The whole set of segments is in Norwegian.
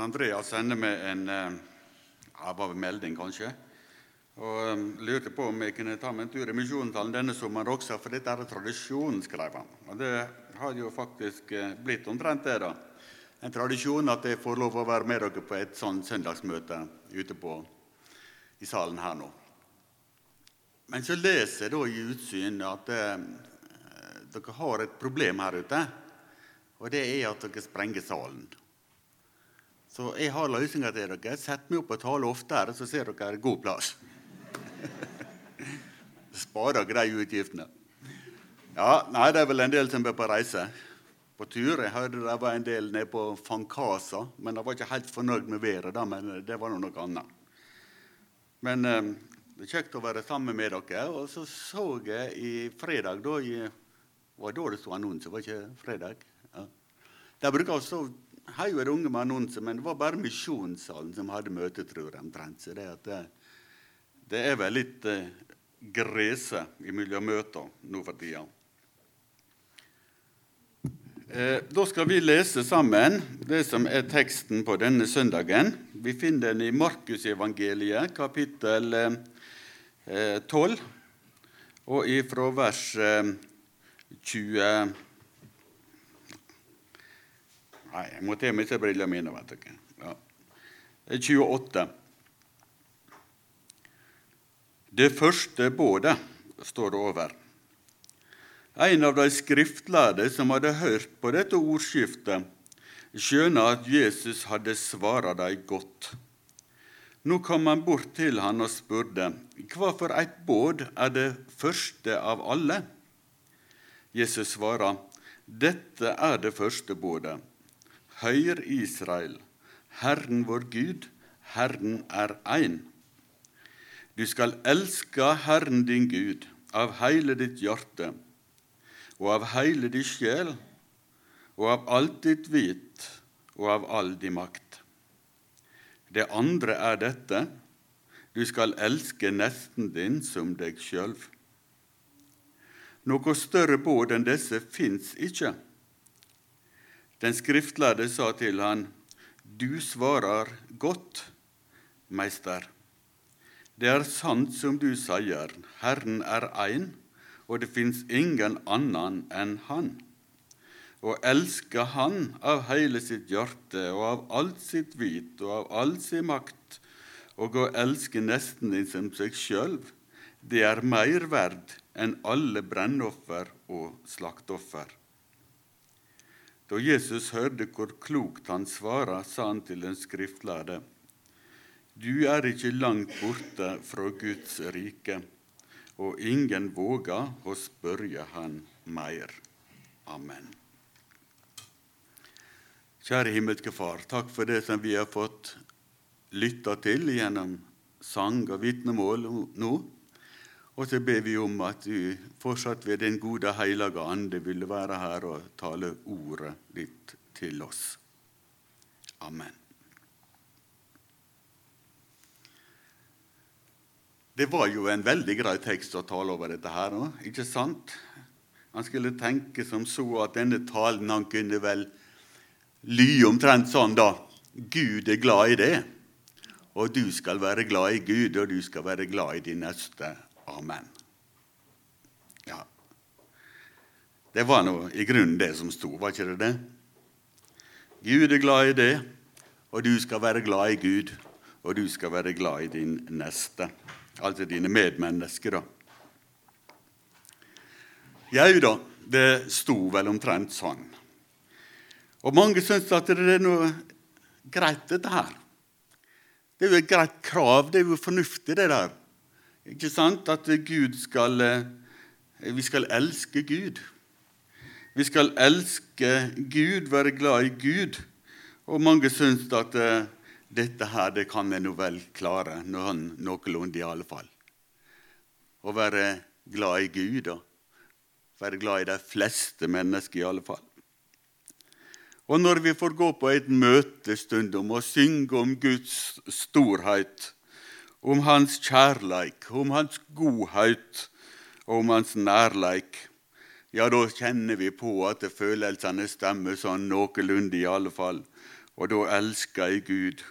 Andreas sender meg en eh, ja, melding, kanskje. Og um, lurte på om jeg kunne ta meg en tur i Misjonssalen denne sommeren også, for dette er tradisjon, skrev han. Og det har jo faktisk eh, blitt omtrent det, da. En tradisjon at jeg får lov å være med dere på et sånt søndagsmøte ute på, i salen her nå. Men så leser jeg da i utsyn at eh, dere har et problem her ute. Og det er at dere sprenger salen. Så jeg har løsninga til dere. Sett meg opp og tale oftere, så ser dere god plass. Sparer dere de utgiftene. Ja, nei, det er vel en del som er på reise. På tur. Jeg hørte det var en del nede på Fankasa, men de var ikke helt fornøyd med været. da, Men det var noe annet. Men eh, det er kjekt å være sammen med dere. Og så så jeg i fredag da i, var da det sto annonse, var ikke fredag? Ja. Der bruker også her jo en unge med annonser, men det var bare Misjonssalen som hadde møte, tror jeg. omtrent. Så det, det, det, er vel litt eh, grese mellom møtene nå for tida. Eh, da skal vi lese sammen det som er teksten på denne søndagen. Vi finner den i Markusevangeliet, kapittel eh, 12, og ifra vers eh, 20 Nei, jeg må til med disse brillene mine. vet dere. Ja. Det er 28. Det første bådet står det over. En av de skriftlærde som hadde hørt på dette ordskiftet, skjønner at Jesus hadde svara dem godt. Nå kom han bort til han og spurte, hva for et båd er det første av alle? Jesus svarer, dette er det første bådet. Høyr Israel, Herren vår Gud, Herren er ein. Du skal elske Herren din Gud av hele ditt hjerte og av hele din sjel og av alt ditt vit og av all din makt. Det andre er dette du skal elske nesten din som deg sjøl. Noe større båd enn disse fins ikke. Den skriftlærde sa til han, Du svarer godt, meister. Det er sant som du sier, Herren er én, og det fins ingen annen enn Han. Å elske Han av hele sitt hjerte og av alt sitt vit og av all sin makt, og å elske nesten din som seg sjøl, det er mer verd enn alle brennoffer og slaktoffer. Da Jesus hørte hvor klokt han svara, sa han til den skriftlærde.: Du er ikke langt borte fra Guds rike, og ingen våger å spørre han mer. Amen. Kjære himmelske Far, takk for det som vi har fått lytta til gjennom sang og vitnemål nå. Og så ber vi om at du fortsatt ved den gode hellige ande ville være her og tale ordet ditt til oss. Amen. Det var jo en veldig grei tekst å tale over dette her nå, ikke sant? Han skulle tenke som så at denne talen han kunne vel ly omtrent sånn, da. Gud er glad i det, og du skal være glad i Gud, og du skal være glad i din neste. Amen. Ja. Det var nå i grunnen det som sto, var ikke det det? Gud er glad i det, og du skal være glad i Gud, og du skal være glad i din neste. Altså dine medmennesker, da. Jau da, det sto vel omtrent sånn. Og mange syns at det er noe greit, dette her. Det er jo et greit krav, det er jo fornuftig, det der. Ikke sant? At Gud skal, eh, vi skal elske Gud. Vi skal elske Gud, være glad i Gud. Og mange syns at uh, dette her det kan jeg nå vel klare, noen, noenlunde i alle fall. Å være glad i Gud og være glad i de fleste mennesker i alle fall. Og når vi får gå på et møte stundom og synge om Guds storhet, om hans kjærleik, om hans godhet og om hans nærleik, ja, da kjenner vi på at følelsene stemmer sånn noenlunde, i alle fall. Og da elsker jeg Gud,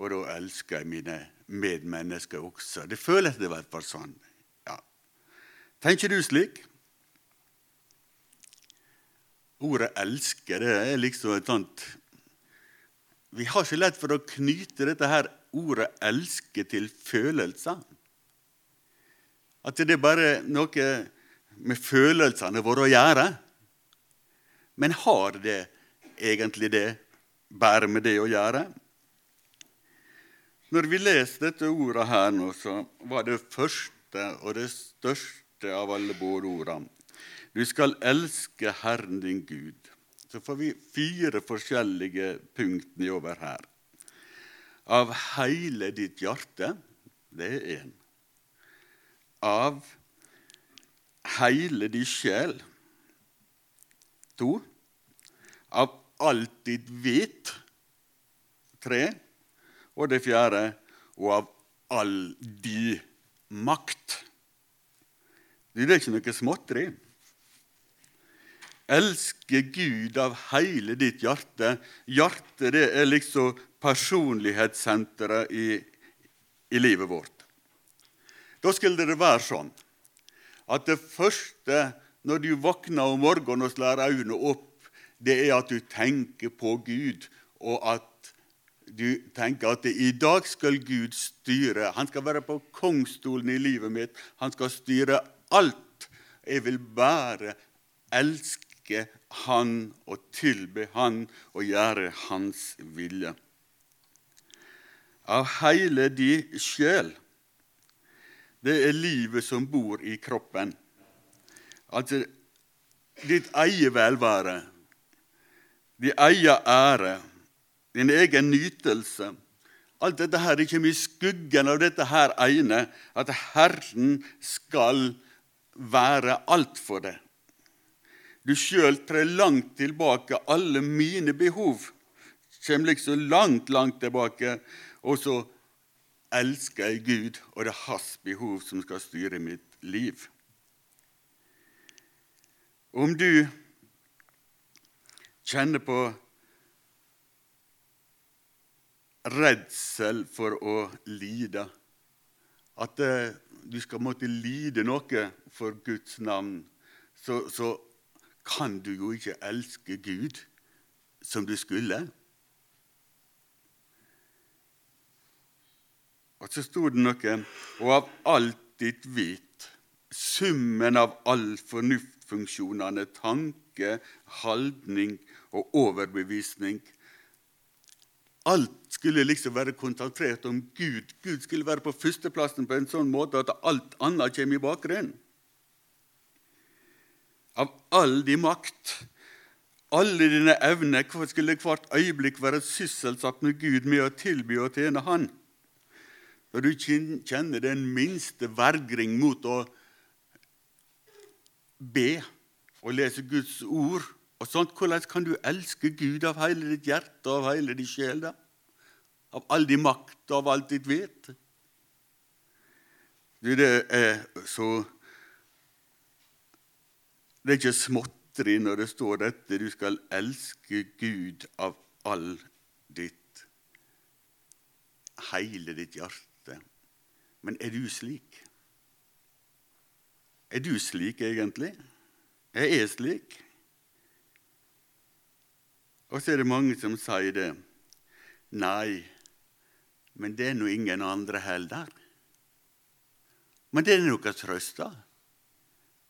og da elsker jeg mine medmennesker også. Det føles i hvert fall sånn. Ja. Tenker du slik? Ordet 'elske' det er liksom et sånt Vi har ikke lett for å knyte dette her ordet 'elske' til følelser. At det er bare noe med følelsene våre å gjøre. Men har det egentlig det bare med det å gjøre? Når vi leser dette ordet her nå, så var det første og det største av alle bådordene Du skal elske Herren din Gud. Så får vi fire forskjellige punkt nedover her. Av hele ditt hjerte det er én. Av hele din sjel to. Av alt ditt vit tre. Og det fjerde og av all di makt. Det er ikke noe småtteri. Elske Gud av hele ditt hjerte. Hjertet det er liksom personlighetssenteret i, i livet vårt. Da skulle det være sånn at det første når du våkner om morgenen og slår øynene opp, det er at du tenker på Gud, og at du tenker at i dag skal Gud styre. Han skal være på kongsstolen i livet mitt. Han skal styre alt. Jeg vil bare elske Han og tilbe Han og gjøre Hans vilje. Av hele de sjel. Det er livet som bor i kroppen. Altså ditt eget velvære, din egen ære din egen nytelse. Alt dette her kommer i skuggen av dette her ene, at Herren skal være alt for deg. Du sjøl trer langt tilbake. Alle mine behov kommer liksom langt, langt tilbake. Og så elsker jeg Gud, og det er hans behov som skal styre mitt liv. Om du kjenner på redsel for å lide. At eh, du skal måtte lide noe for Guds navn, så, så kan du jo ikke elske Gud som du skulle. Og så sto det noe Og av alt ditt vit, summen av all fornuftfunksjonene, tanke, holdning og overbevisning, Alt skulle liksom være konsentrert om Gud. Gud skulle være på førsteplassen på en sånn måte at alt annet kommer i bakgrunnen. Av all din makt, alle dine evner, skulle hvert øyeblikk være sysselsatt med Gud med å tilby og tjene Han. Når du kjenner den minste vergring mot å be og lese Guds ord og sånt, Hvordan kan du elske Gud av hele ditt hjerte og av hele din sjel? da? Av all din makt og av alt ditt vet? Du, det er så Det er ikke småtteri når det står dette. Du skal elske Gud av all ditt hele ditt hjerte. Men er du slik? Er du slik egentlig? Jeg er slik. Og så er det mange som sier det. Nei, men det er nå ingen andre heller. Men det er noe trøst, da.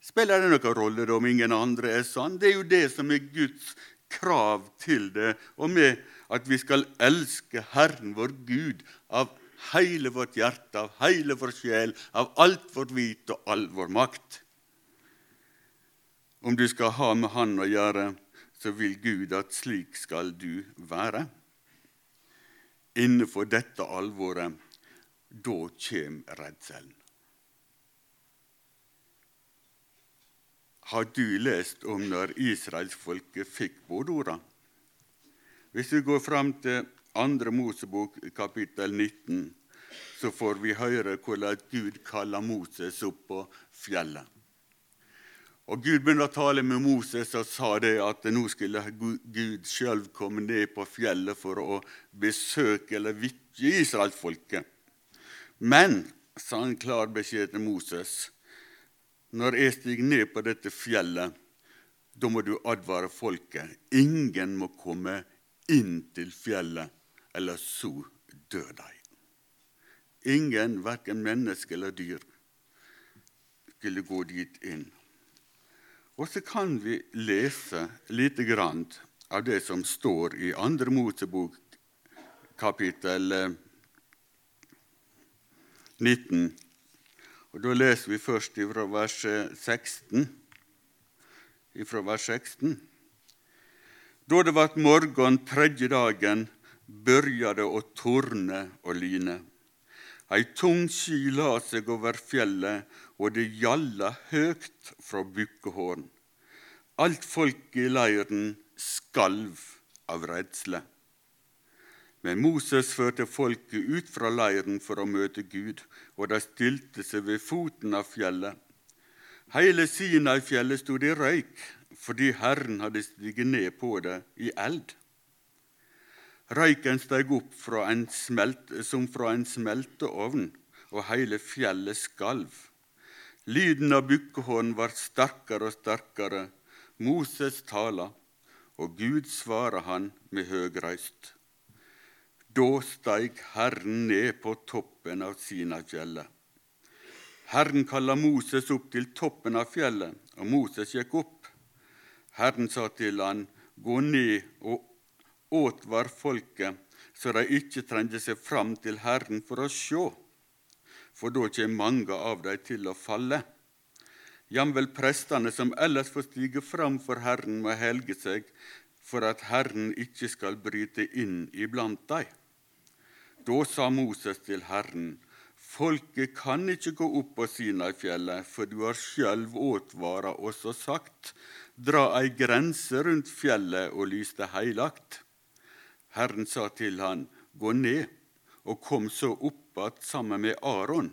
Spiller det noen rolle om ingen andre er sånn? Det er jo det som er Guds krav til det, og med at vi skal elske Herren vår Gud av hele vårt hjerte, av hele vår sjel, av alt vårt vit og all vår makt. Om du skal ha med Han å gjøre, så vil Gud at slik skal du være. Innenfor dette alvoret, da kommer redselen. Har du lest om når israelsfolket fikk bådorda? Hvis vi går fram til 2. Mosebok kapittel 19, så får vi høre hvordan Gud kaller Moses opp på fjellet. Og Gud begynte å tale med Moses og sa det at nå skulle Gud sjøl komme ned på fjellet for å besøke eller vitje israelsfolket. Men, sa han klar beskjed til Moses, når jeg stiger ned på dette fjellet, da må du advare folket. Ingen må komme inn til fjellet, eller så dør de. Ingen, verken menneske eller dyr, skulle gå dit inn. Og så kan vi lese lite grann av det som står i Andre Mosebok, kapittel 19. Eh, og Da leser vi først fra vers 16. Ifra vers 16. Da det vart morgen tredje dagen, børja det å torne og lyne. Ei tung sky la seg over fjellet, og det gjalla høgt fra Bukkehorn. Alt folket i leiren skalv av redsle. Men Moses førte folket ut fra leiren for å møte Gud, og de stilte seg ved foten av fjellet. Hele Sinai-fjellet stod i røyk, fordi Herren hadde stiget ned på det i eld. Røyken steg opp fra smelt, som fra en smelteovn, og hele fjellet skalv. Lyden av bukkehorn var sterkere og sterkere. Moses tala, og Gud svarer han med høg røyst. Da steig Herren ned på toppen av Sinafjellet. Herren kalla Moses opp til toppen av fjellet, og Moses gikk opp. Herren sa til han, gå ned og åtvar folket, så de ikke trengte seg fram til Herren for å sjå, for da kjem mange av dem til å falle. Jamvel prestene som ellers får stige fram for Herren, må helge seg for at Herren ikke skal bryte inn iblant dem. Da sa Moses til Herren, folket kan ikke gå opp på Sinai-fjellet, for du har sjølv åtvara oss og sagt, dra ei grense rundt fjellet og lys det heilagt. Herren sa til han, gå ned, og kom så opp att sammen med Aron.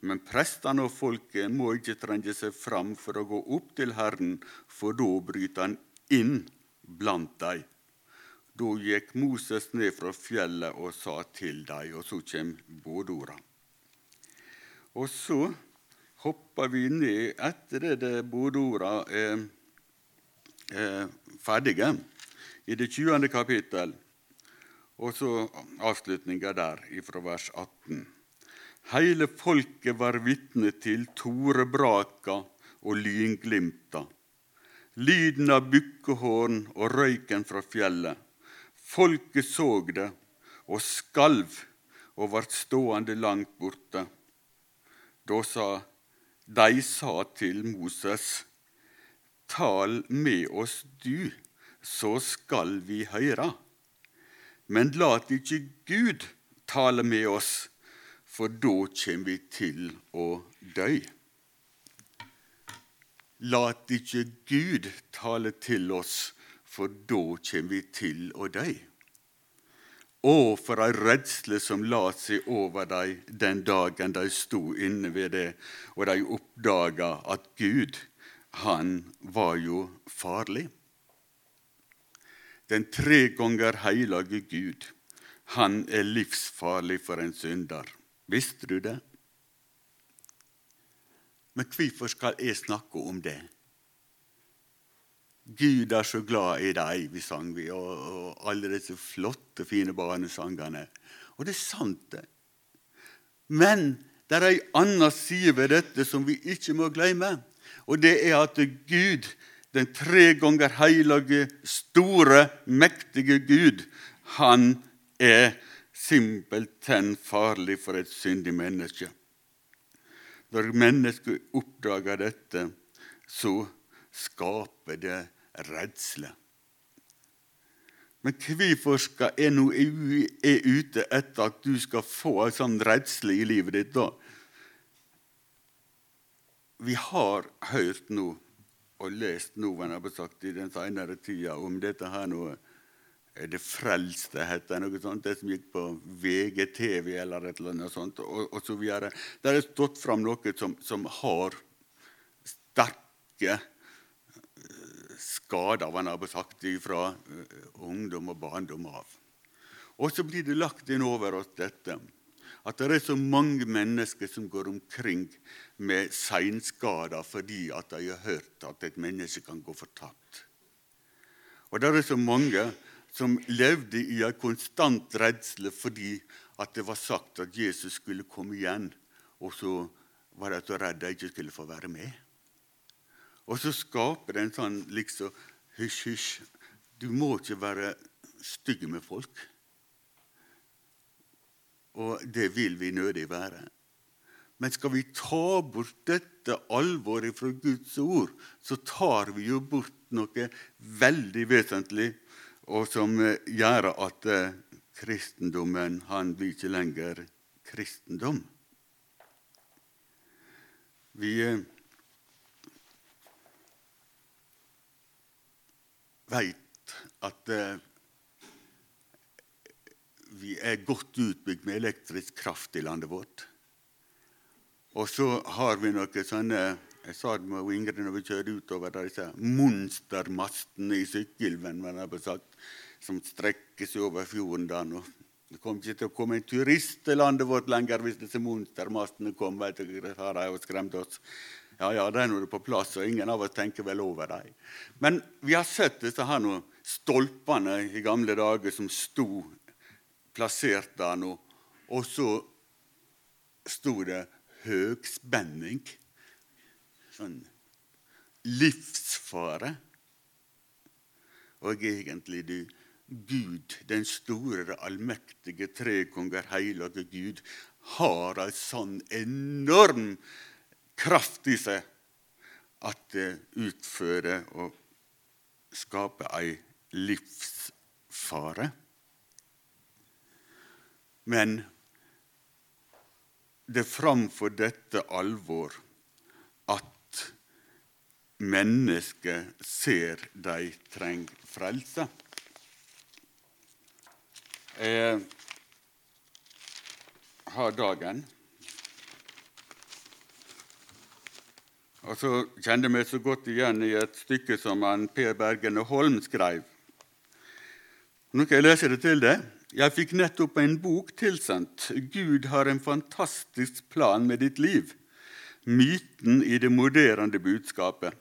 Men prestene og folket må ikke trenge seg fram for å gå opp til Herren, for da bryter han inn blant dem. Da gikk Moses ned fra fjellet og sa til dem, og så kommer bådorda. Og så hopper vi ned etter at bådorda er, er ferdige, i det 20. kapittel. Og så avslutninga der fra vers 18. Hele folket var vitne til torebraka og lynglimta, lyden av bukkehorn og røyken fra fjellet. Folket så det og skalv og vart stående langt borte. Da sa de sa til Moses, tal med oss du, så skal vi høre. Men lat ikke Gud tale med oss, for da kommer vi til å dø. Lat ikke Gud tale til oss, for da kommer vi til å dø. Å, for ei redsle som la seg over dem den dagen de sto inne ved det, og de oppdaga at Gud, han var jo farlig. Den tre ganger hellige Gud, han er livsfarlig for en synder. Visste du det? Men hvorfor skal jeg snakke om det? Gud er så glad i deg, vi sang vi, og, og alle disse flotte, fine barnesangene. Og det er sant, det. Men det er ei anna side ved dette som vi ikke må glemme. Og det er at Gud den tre ganger hellige, store, mektige Gud, han er simpelthen farlig for et syndig menneske. Når mennesket oppdager dette, så skaper det redsle. Men hvorfor skal jeg nå er ute etter at du skal få en sånn redsle i livet ditt? da? Vi har hørt nå og lest noen har sagt i den senere tida om dette her nå er det Frelste heter det noe sånt, det som gikk på VGTV eller et eller annet sånt, og, og så videre. Der er stått fram noe som, som har sterke skada, man har sagt fra ungdom og barndom av. Og så blir det lagt inn over oss dette at det er så mange mennesker som går omkring med seinskader fordi at de har hørt at et menneske kan gå fortapt. Og det er så mange som levde i en konstant redsel fordi at det var sagt at Jesus skulle komme igjen, og så var de så redde de ikke skulle få være med. Og så skaper det en sånn liksom Hysj, hysj, du må ikke være stygg med folk. Og det vil vi nødig være. Men skal vi ta bort dette alvoret fra Guds ord, så tar vi jo bort noe veldig vesentlig, og som gjør at eh, kristendommen han blir ikke lenger kristendom. Vi veit at eh, vi er godt utbygd med elektrisk kraft i landet vårt. Og så har vi noen sånne jeg sa det med Ingrid når vi kjørte utover disse monstermastene i Sykkylven som strekker seg over fjorden. da nå. Det kom ikke til å komme en turist til landet vårt lenger hvis disse monstermastene kom. vet dere, har de skremt oss. Ja, ja, de er nå på plass, og ingen av oss tenker vel over dem. Men vi har sett disse her nå, stolpene i gamle dager som sto plassert der nå, og så sto det høgspenning. Sånn livsfare. Og egentlig, du, Gud, den store, allmektige, trekonger, hellige Gud, har ei sånn enorm kraft i seg at det utfører og skaper ei livsfare. Men det er framfor dette alvor at mennesket ser de trenger frelse. Jeg har dagen. Og så kjenner jeg meg så godt igjen i et stykke som han Per Bergene Holm skrev. Nå skal jeg lese det til deg. Jeg fikk nettopp en bok tilsendt. Gud har en fantastisk plan med ditt liv. Myten i det moderende budskapet.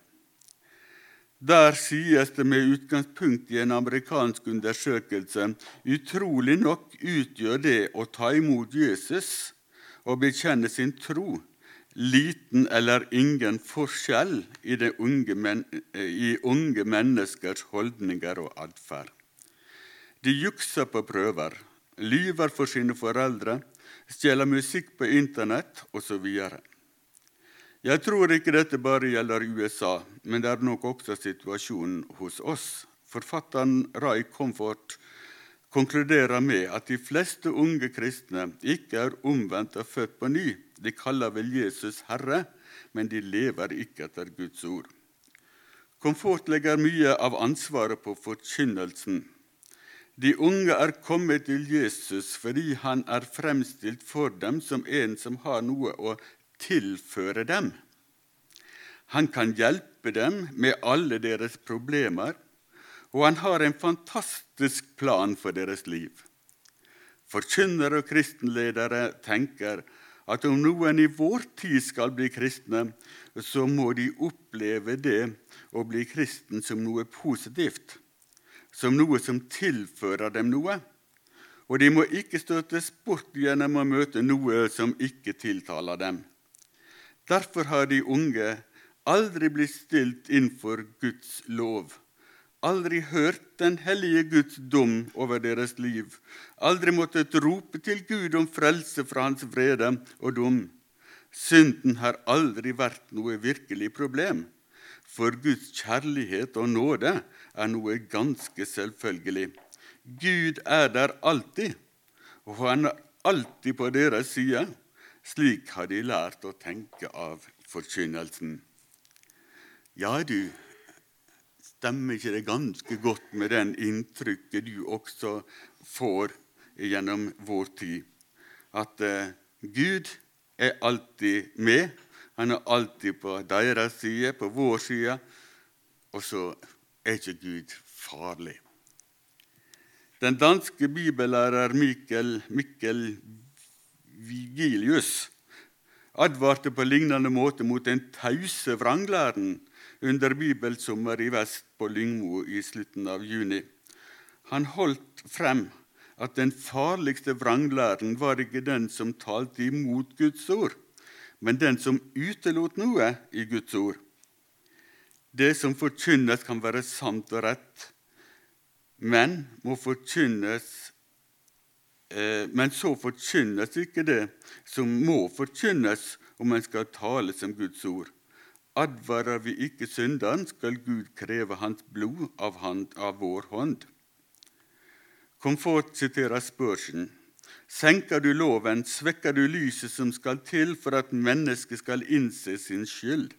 Der sies det med utgangspunkt i en amerikansk undersøkelse utrolig nok utgjør det å ta imot Jesus og bekjenne sin tro liten eller ingen forskjell i, unge, men i unge menneskers holdninger og atferd. De jukser på prøver, lyver for sine foreldre, stjeler musikk på Internett osv. Jeg tror ikke dette bare gjelder USA, men det er nok også situasjonen hos oss. Forfatteren Ray Comfort konkluderer med at de fleste unge kristne ikke er omvendt og født på ny. De kaller vel Jesus Herre, men de lever ikke etter Guds ord. Komfort legger mye av ansvaret på forkynnelsen. De unge er kommet til Jesus fordi han er fremstilt for dem som en som har noe å tilføre dem. Han kan hjelpe dem med alle deres problemer, og han har en fantastisk plan for deres liv. Forkynnere og kristenledere tenker at om noen i vår tid skal bli kristne, så må de oppleve det å bli kristen som noe positivt som noe som tilfører dem noe. Og de må ikke støtes bort gjennom å møte noe som ikke tiltaler dem. Derfor har de unge aldri blitt stilt innfor Guds lov, aldri hørt den hellige Guds dom over deres liv, aldri måttet rope til Gud om frelse fra Hans vrede og dom. Synden har aldri vært noe virkelig problem, for Guds kjærlighet og nåde er noe ganske selvfølgelig. Gud er der alltid, og han er alltid på deres side. Slik har de lært å tenke av forkynnelsen. Ja, du, stemmer ikke det ganske godt med den inntrykket du også får gjennom vår tid? At eh, Gud er alltid med. Han er alltid på deres side, på vår side. Og så er ikke Gud farlig. Den danske bibellærer Mikkel, Mikkel Vigilius advarte på lignende måte mot den tause vranglæren under bibelsommer i vest på Lyngmo i slutten av juni. Han holdt frem at den farligste vranglæren var ikke den som talte imot Guds ord, men den som utelot noe i Guds ord. Det som forkynnes, kan være sant og rett, men må forkynnes men så forkynnes ikke det som må forkynnes om en skal tale som Guds ord. Advarer vi ikke synderen, skal Gud kreve hans blod av, hand, av vår hånd. Komfort siterer Spurgeon. Senker du loven, svekker du lyset som skal til for at mennesket skal innse sin skyld.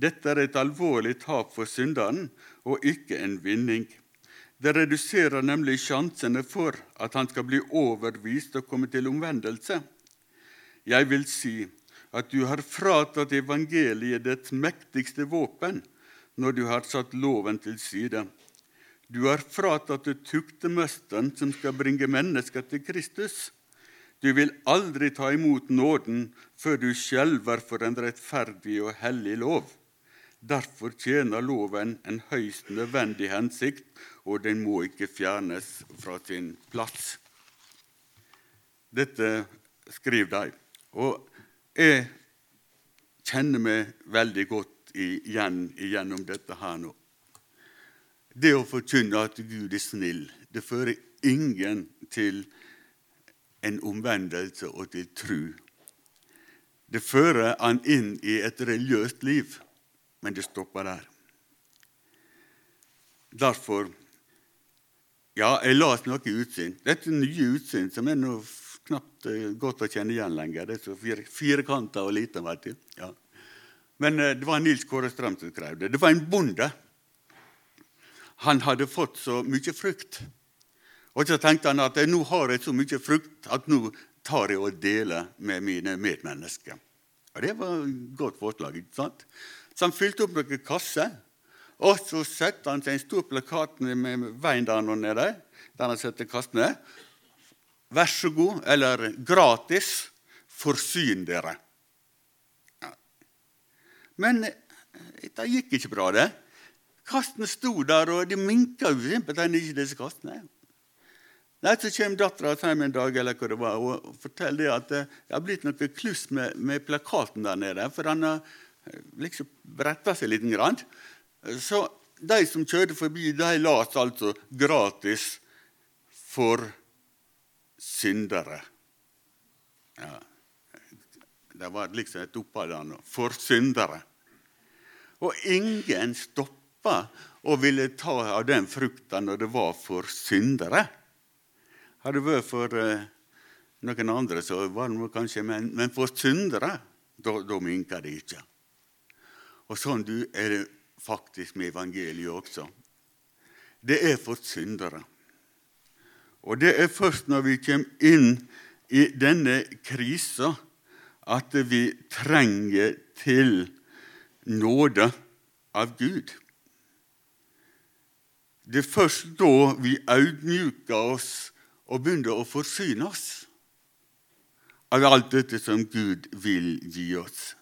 Dette er et alvorlig tap for synderen og ikke en vinning. Det reduserer nemlig sjansene for at han skal bli overvist og komme til omvendelse. Jeg vil si at du har fratatt evangeliet dets mektigste våpen når du har satt loven til side. Du har fratatt det tuktemesteren som skal bringe mennesker til Kristus. Du vil aldri ta imot nåden før du skjelver for en rettferdig og hellig lov. Derfor tjener loven en høyst nødvendig hensikt, og den må ikke fjernes fra sin plass. Dette skriver de. Og jeg kjenner meg veldig godt igjen gjennom dette her nå. Det å forkynne at Gud er snill, det fører ingen til en omvendelse og til tru. Det fører han inn i et religiøst liv men det stopper der. Derfor Ja, jeg las noe utsyn. Dette nye utsyn som er noe knapt uh, godt å kjenne igjen lenger. Det er så fire, firkanta og lite. vet du. Ja. Men uh, det var Nils Kåre Strøm som skrev det. Det var en bonde. Han hadde fått så mye frukt. Og så tenkte han at nå har jeg så mye frukt at nå tar jeg og deler med mine medmennesker. Og Det var et godt forslag. ikke sant? Så han fylte opp noen kasser. Og så setter han seg en stor plakat med veien der nede, der han setter kastene. Vær så god, eller gratis, forsyn dere. Ja. Men eh, det gikk ikke bra, det. Kastene sto der, og de minka jo simpelthen ikke, disse kastene. Nei, Så kommer dattera hjem en dag eller hva det var, og forteller at det har blitt noe kluss med, med plakaten der nede. For han har liksom bretta seg lite Grann. Så de som kjørte forbi, de las altså 'gratis for syndere'. Ja. Det var liksom et opphold. For syndere. Og ingen stoppa og ville ta av den frukta når det var for syndere. Hadde det vært for uh, noen andre, så var det kanskje Men, men for syndere, da minka det ikke. Og sånn du, er det faktisk med evangeliet også. Det er for syndere. Og det er først når vi kommer inn i denne krisa, at vi trenger til nåde av Gud. Det er først da vi audmjuker oss og begynner å forsyne oss av alt dette som Gud vil gi oss.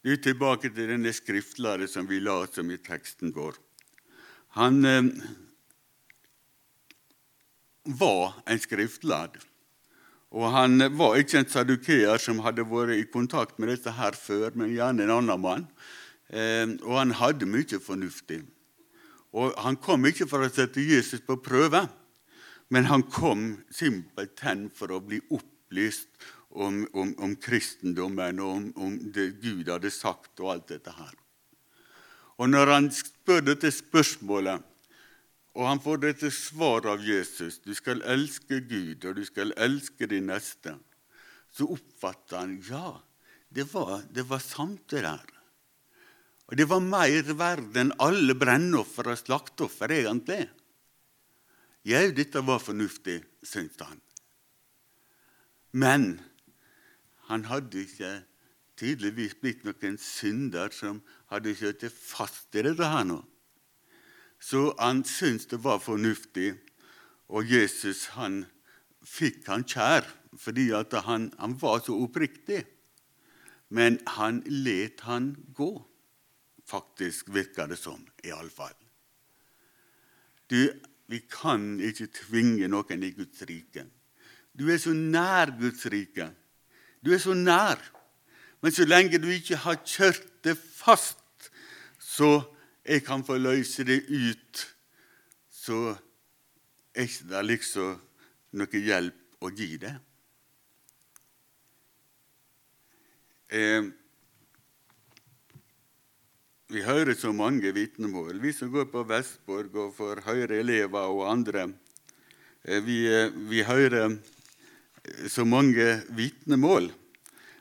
Du, tilbake til denne skriftlæreren som vi la som i teksten vår. Han eh, var en skriftlærd. Og han var ikke en sadukeer som hadde vært i kontakt med dette her før, men gjerne en annen mann. Eh, og han hadde mye fornuftig. Og han kom ikke for å sette Jesus på prøve, men han kom simpelthen for å bli opplyst om, om, om kristendommen og om, om, det Gud hadde sagt og alt dette her. Og når han spør dette spørsmålet, og han får dette svaret av Jesus Du skal elske Gud, og du skal elske din neste. Så oppfatter han ja, det var, det var sant, det der. Og det var mer verd enn alle brennoffer og slakteoffer, egentlig. Jau, dette var fornuftig, syntes han. Men han hadde ikke tydeligvis blitt noen synder som hadde sittet fast i dette her nå. Så han syntes det var fornuftig, og Jesus han fikk han kjær fordi han, han var så oppriktig. Men han let han gå. Faktisk virka det som, iallfall. Du, vi kan ikke tvinge noen i Guds rike. Du er så nær Guds rike. Du er så nær. Men så lenge du ikke har kjørt det fast, så jeg kan få løse det ut, så er ikke det liksom noe hjelp å gi det. Eh, vi hører så mange vitnemål, vi som går på Vestborg og får høre elever og andre. Eh, vi, eh, vi hører så mange vitnemål.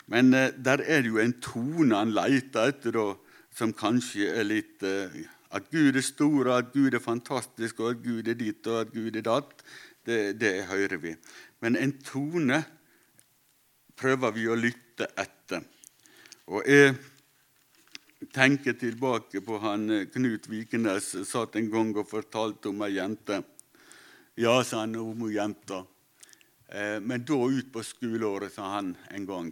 Men eh, der er det jo en tone han leter etter, da, som kanskje er litt eh, At Gud er stor, og at Gud er fantastisk, og at Gud er ditt og at Gud er datt, det, det hører vi. Men en tone prøver vi å lytte etter. Og jeg tenker tilbake på han eh, Knut Vikenes satt en gang og fortalte om ei jente. Ja, sa han om jenta. Eh, men da ut på skoleåret, sa han en gang.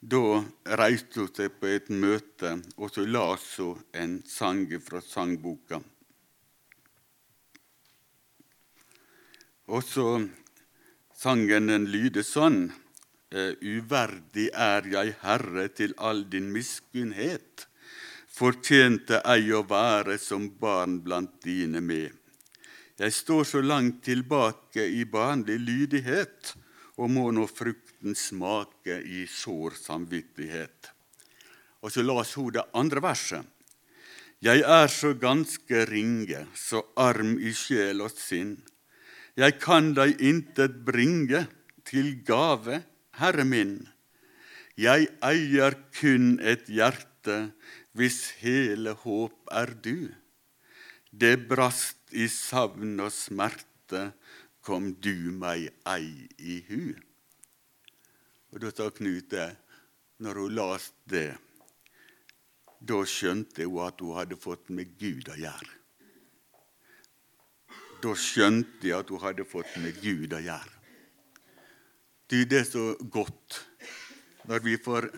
Da reiste hun seg på et møte, og så las hun en sang fra sangboka. Og så sangen den lyder sånn «Eh, Uverdig er jeg, Herre, til all din miskunnhet, fortjente ei å være som barn blant dine med. Jeg står så langt tilbake i barnlig lydighet og må nå frukten smake i sår samvittighet. Og så las hun det andre verset. Jeg er så ganske ringe, så arm i sjel og sinn. Jeg kan deg intet bringe til gave, Herre min. Jeg eier kun et hjerte hvis hele håp er du. Det brast i savn og smerte, kom du meg ei i hu. Og Da sa Knut det, når hun las det, da skjønte hun at hun hadde fått med Gud å gjøre. Da skjønte jeg at hun hadde fått med Gud å gjøre. Det er så godt når vi får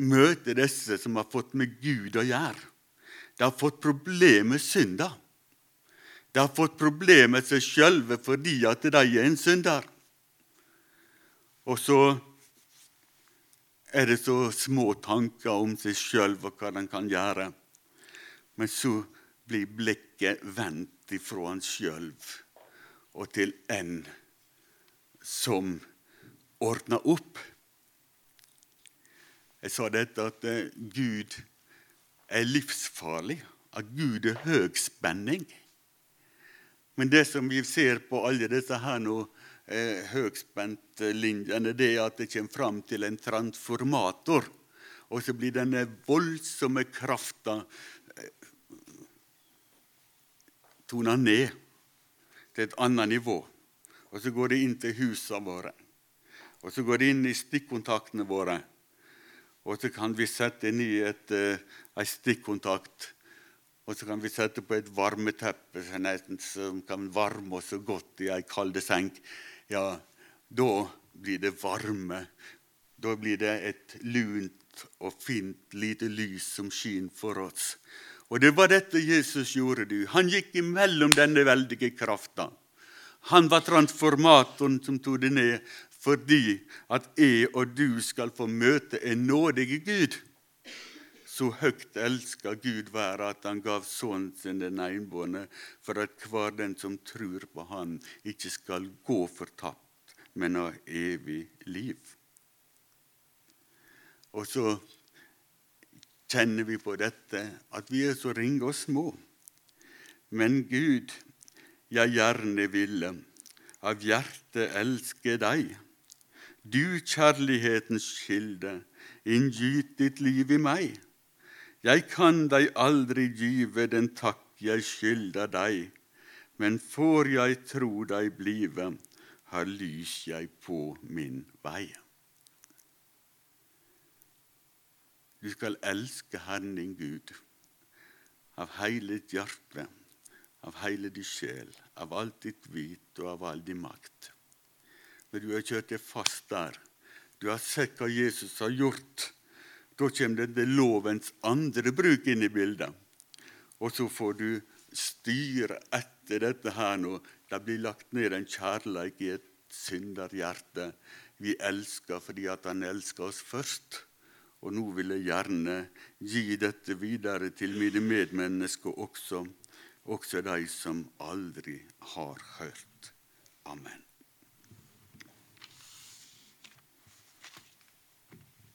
møte disse som har fått med Gud å gjøre. De har fått problemer med synda. De har fått problemer med seg sjølve fordi at de er en synder. Og så er det så små tanker om seg sjøl og hva de kan gjøre. Men så blir blikket vendt ifra han sjøl og til en som ordner opp. Jeg sa dette at eh, Gud er livsfarlig, at Gud er høg spenning. Men det som vi ser på alle disse her nå, eh, høgspentlinjene, det er at det kommer fram til en transformator. Og så blir denne voldsomme krafta eh, tona ned til et annet nivå. Og så går det inn til husene våre. Og så går det inn i stikkontaktene våre. Og så kan vi sette inn i et, uh, stikkontakt. Og så kan vi sette på et varmeteppe som kan varme oss godt i ei kald seng ja, da blir det varme. Da blir det et lunt og fint lite lys som skinner for oss. Og det var dette Jesus gjorde. du. Han gikk imellom denne veldige krafta. Han var transformatoren som tok det ned fordi at jeg og du skal få møte en nådig Gud. Så høyt elska Gud være at han gav sønnen sin den enbårne, for at hver den som tror på Han, ikke skal gå fortapt, men ha evig liv. Og så kjenner vi på dette at vi er så ringe og små. Men Gud, jeg gjerne ville av hjertet elske deg. Du kjærlighetens kilde, inngyt ditt liv i meg. Jeg kan deg aldri give den takk jeg skylder deg, men får jeg tro deg blive, har lys jeg på min vei. Du skal elske Herren din Gud av hele ditt hjerte, av hele din sjel, av alt ditt vit og av all din makt. Når du har kjørt deg fast der, du har sett hva Jesus har gjort, da kommer det, det lovens andre bruk inn i bildet. Og så får du styre etter dette her nå. Det blir lagt ned en kjærleik i et synderhjerte. Vi elsker fordi at han elsker oss først. Og nå vil jeg gjerne gi dette videre til mine medmennesker også, også de som aldri har hørt. Amen.